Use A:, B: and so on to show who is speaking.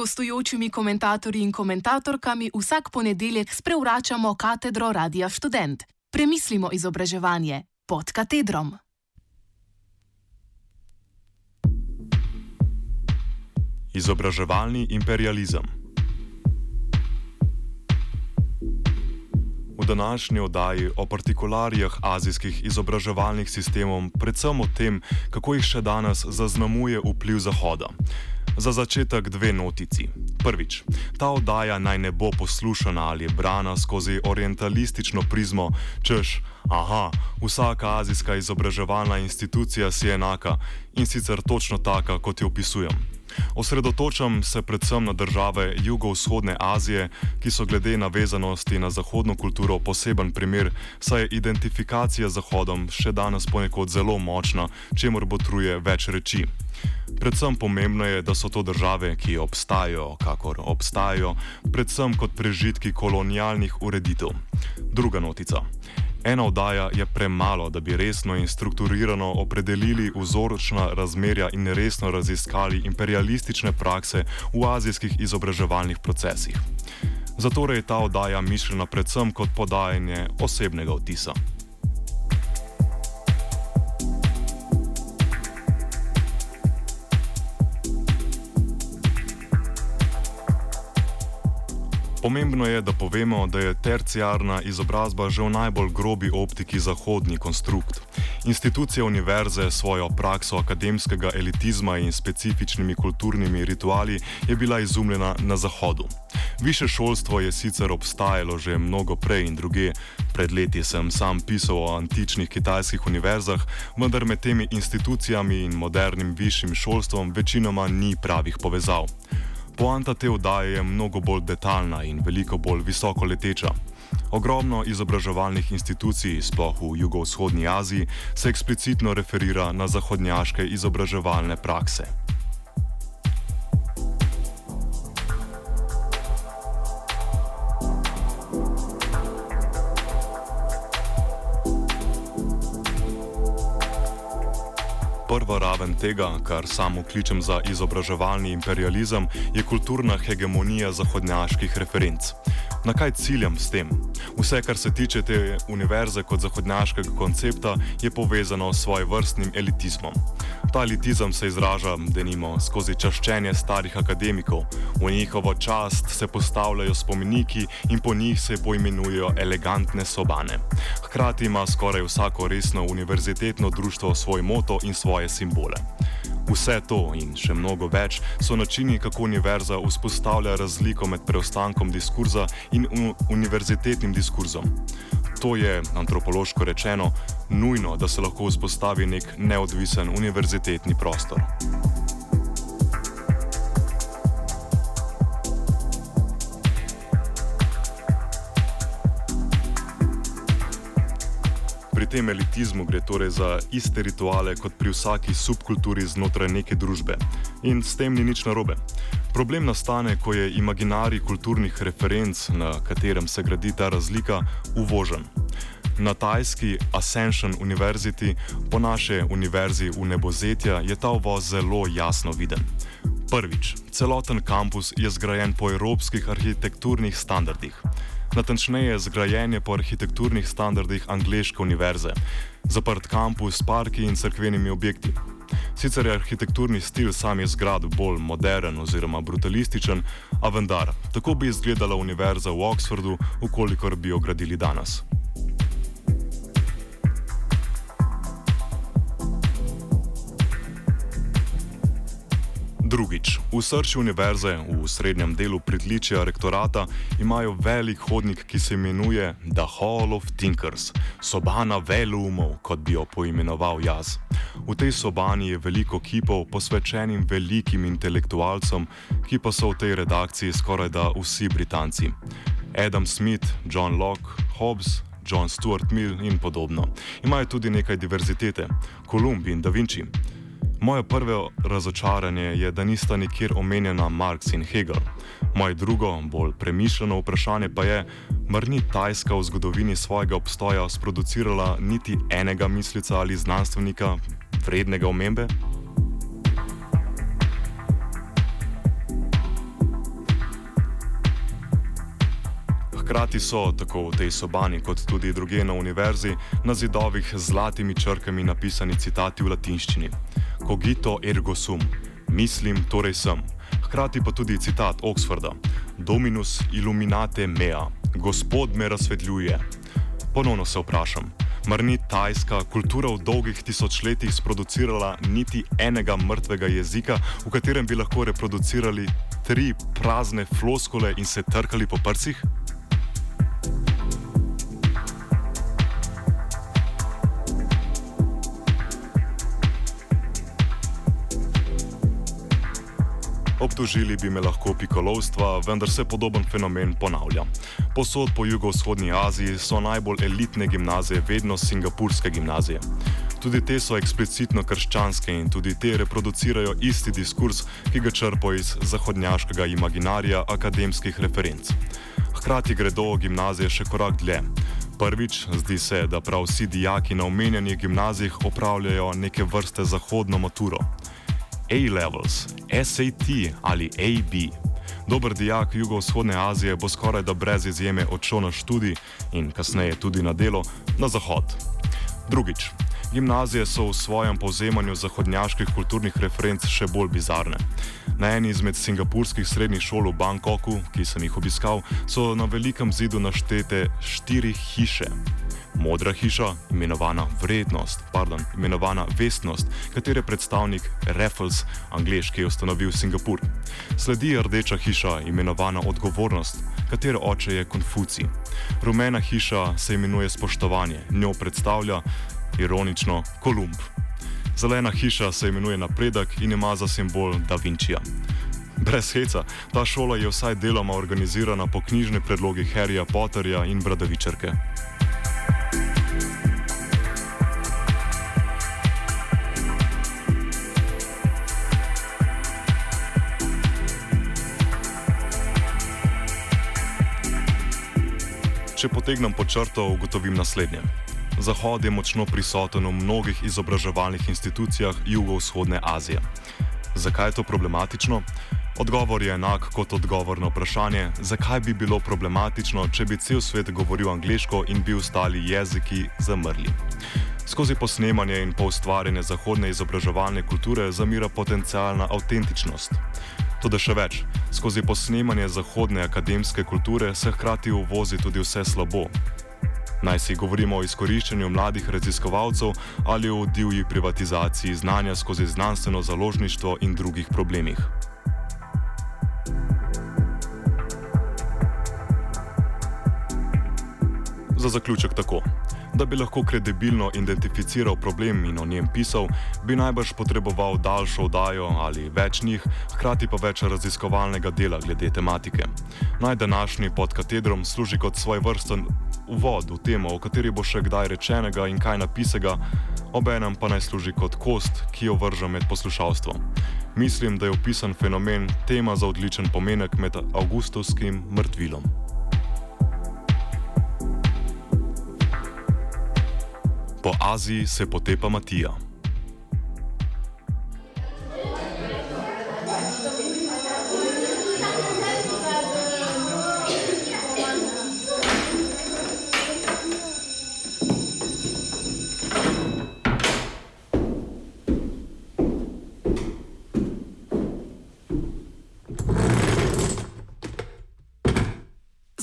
A: gostujočimi komentatorji in komentatorkami vsak ponedeljek sprevračamo katedro Radia Student. Premislimo izobraževanje pod katedrom.
B: Izobraževalni imperializem. V današnji oddaji o partikularijah azijskih izobraževalnih sistemov, predvsem o tem, kako jih še danes zaznamuje vpliv Zahoda. Za začetek dve notici. Prvič, ta oddaja naj ne bo poslušana ali brana skozi orientalistično prizmo, češ, aha, vsaka azijska izobraževalna institucija si enaka in sicer točno taka, kot jo opisujem. Osredotočam se predvsem na države jugovzhodne Azije, ki so glede navezanosti na zahodno kulturo poseben primer, saj je identifikacija z Zahodom še danes ponekod zelo močna, čemu botruje več reči. Predvsem pomembno je, da so to države, ki obstajajo, kakor obstajajo, predvsem kot prežitki kolonialnih ureditev. Druga notica. Ena oddaja je premalo, da bi resno in strukturirano opredelili vzoročna razmerja in resno raziskali imperialistične prakse v azijskih izobraževalnih procesih. Zato je ta oddaja mišljena predvsem kot podajanje osebnega vtisa. Pomembno je, da povemo, da je terciarna izobrazba že v najbolj grobi optiki zahodni konstrukt. Institucija univerze s svojo prakso akademskega elitizma in specifičnimi kulturnimi rituali je bila izumljena na Zahodu. Više šolstvo je sicer obstajalo že mnogo prej in druge. Pred leti sem sam pisal o antičnih kitajskih univerzah, vendar med temi institucijami in modernim višjim šolstvom večinoma ni pravih povezav. Poanta te vdaje je mnogo bolj detaljna in veliko bolj visoko leteča. Ogromno izobraževalnih institucij, sploh v jugovzhodni Aziji, se eksplicitno referira na zahodnjaške izobraževalne prakse. Prva raven tega, kar samo kličem za izobraževalni imperializem, je kulturna hegemonija zahodnjaških referenc. Na kaj ciljam s tem? Vse, kar se tiče te univerze kot zahodnjaškega koncepta, je povezano s svojim vrstnim elitizmom. Ta elitizem se izraža, da nimo, skozi čaščenje starih akademikov. V njihovo čast se postavljajo spomeniki in po njih se poimenujejo elegantne sobane. Hkrati ima skoraj vsako resno univerzitetno društvo svoj moto in svoje simbole. Vse to in še mnogo več so načini, kako univerza vzpostavlja razliko med preostankom diskurza in univerzitetnim diskurzom. To je, antropološko rečeno, nujno, da se lahko vzpostavi nek neodvisen univerzitetni prostor. Tem elitizmu gre torej za iste rituale kot pri vsaki subkulturi znotraj neke družbe. In s tem ni nič narobe. Problem nastane, ko je imaginari kulturnih referenc, na katerem se gradi ta razlika, uvožen. Na tajski Ascension University, po naše univerzi v Nebozetja, je ta uvoz zelo jasno viden. Prvič, celoten kampus je zgrajen po evropskih arhitekturnih standardih natančneje zgrajenje po arhitekturnih standardih Angleške univerze, zaprt kampus s parki in crkvenimi objekti. Sicer je arhitekturni stil same zgrad bolj modern oziroma brutalističen, a vendar, tako bi izgledala univerza v Oxfordu, ukolikor bi jo gradili danes. Drugič, v srcu univerze, v srednjem delu pritličja rektorata, imajo velik hodnik, ki se imenuje The Hall of Thinkers, sobana velumov, kot bi jo poimenoval jaz. V tej sobani je veliko kipov posvečenim velikim intelektualcem, ki pa so v tej redakciji skoraj da vsi Britanci. Adam Smith, John Locke, Hobbes. John Stuart Mill in podobno. Imajo tudi nekaj diverzitete, Kolumb in Da Vinci. Moje prvo razočaranje je, da nista nikjer omenjena Marx in Hegel. Moje drugo, bolj premišljeno vprašanje pa je, mar ni Tajska v zgodovini svojega obstoja sproducirala niti enega mislica ali znanstvenika vrednega omembe? Hkrati so, tako v tej sobani kot tudi druge na univerzi, na zidovih z zlatimi črkami napisani citati v latinščini. Cogito ergo sum, mislim, torej sem. Hkrati pa tudi citat Oxforda: Dominus illuminate mea, Gospod me razsvetljuje. Ponovno se vprašam, mar ni tajska kultura v dolgih tisočletjih sproducirala niti enega mrtvega jezika, v katerem bi lahko reproducirali tri prazne floskole in se trkali po prsih? Obtožili bi me lahko pikolovstva, vendar se podoben fenomen ponavlja. Posod po jugovzhodnji Aziji so najbolj elitne gimnazije vedno singapurske gimnazije. Tudi te so eksplicitno krščanske in tudi te reproducirajo isti diskurs, ki ga črpajo iz zahodnjaškega imaginarija akademskih referenc. Hkrati gredo gimnazije še korak dlje. Prvič, zdi se, da prav vsi dijaki na omenjenih gimnazijah opravljajo neke vrste zahodno maturo. A-levels, SAT ali AB. Dober dijak jugovzhodne Azije bo skoraj da brez izjeme odšel na študij in kasneje tudi na delo na zahod. Drugič, gimnazije so v svojem povzemanju zahodnjaških kulturnih referenc še bolj bizarne. Na eni izmed singapurskih srednjih šol v Bangkoku, ki sem jih obiskal, so na velikem zidu naštete štiri hiše. Modra hiša, imenovana vrednost, pardon, imenovana vestnost, katere predstavnik Raffles, angliški, je ustanovil Singapur. Sledi rdeča hiša, imenovana odgovornost, katere oče je Konfuci. Rumena hiša se imenuje spoštovanje, njo predstavlja ironično Kolumb. Zelena hiša se imenuje napredek in ima za simbol Da Vinčija. Brez heca, ta šola je vsaj deloma organizirana po knjižni predlogi Harryja Potterja in Bradavičarke. Če potegnem po črto, ugotovim naslednje. Zahod je močno prisoten v mnogih izobraževalnih institucijah jugovzhodne Azije. Zakaj je to problematično? Odgovor je enak kot odgovor na vprašanje, zakaj bi bilo problematično, če bi cel svet govoril angliško in bi ostali jeziki zamrli. Skozi posnemanje in po ustvarjanje zahodne izobraževalne kulture zamira potencijalna avtentičnost. Tudi še več, skozi posnemanje zahodne akademske kulture se hkrati uvozi tudi vse slabo. Naj si govorimo o izkoriščanju mladih raziskovalcev ali o divji privatizaciji znanja skozi znanstveno založništvo in drugih problemih. Za zaključek tako. Da bi lahko kredibilno identificiral problem in o njem pisal, bi najbrž potreboval daljšo oddajo ali več njih, hkrati pa več raziskovalnega dela glede tematike. Naj današnji pod katedrom služi kot svoj vrsten uvod v temo, o kateri bo še kdaj rečenega in kaj napisega, obenem pa naj služi kot kost, ki jo vrža med poslušalstvom. Mislim, da je opisan fenomen tema za odličen pomenek med avgustovskim mrtvilom. Po Aziji se potepa Matija.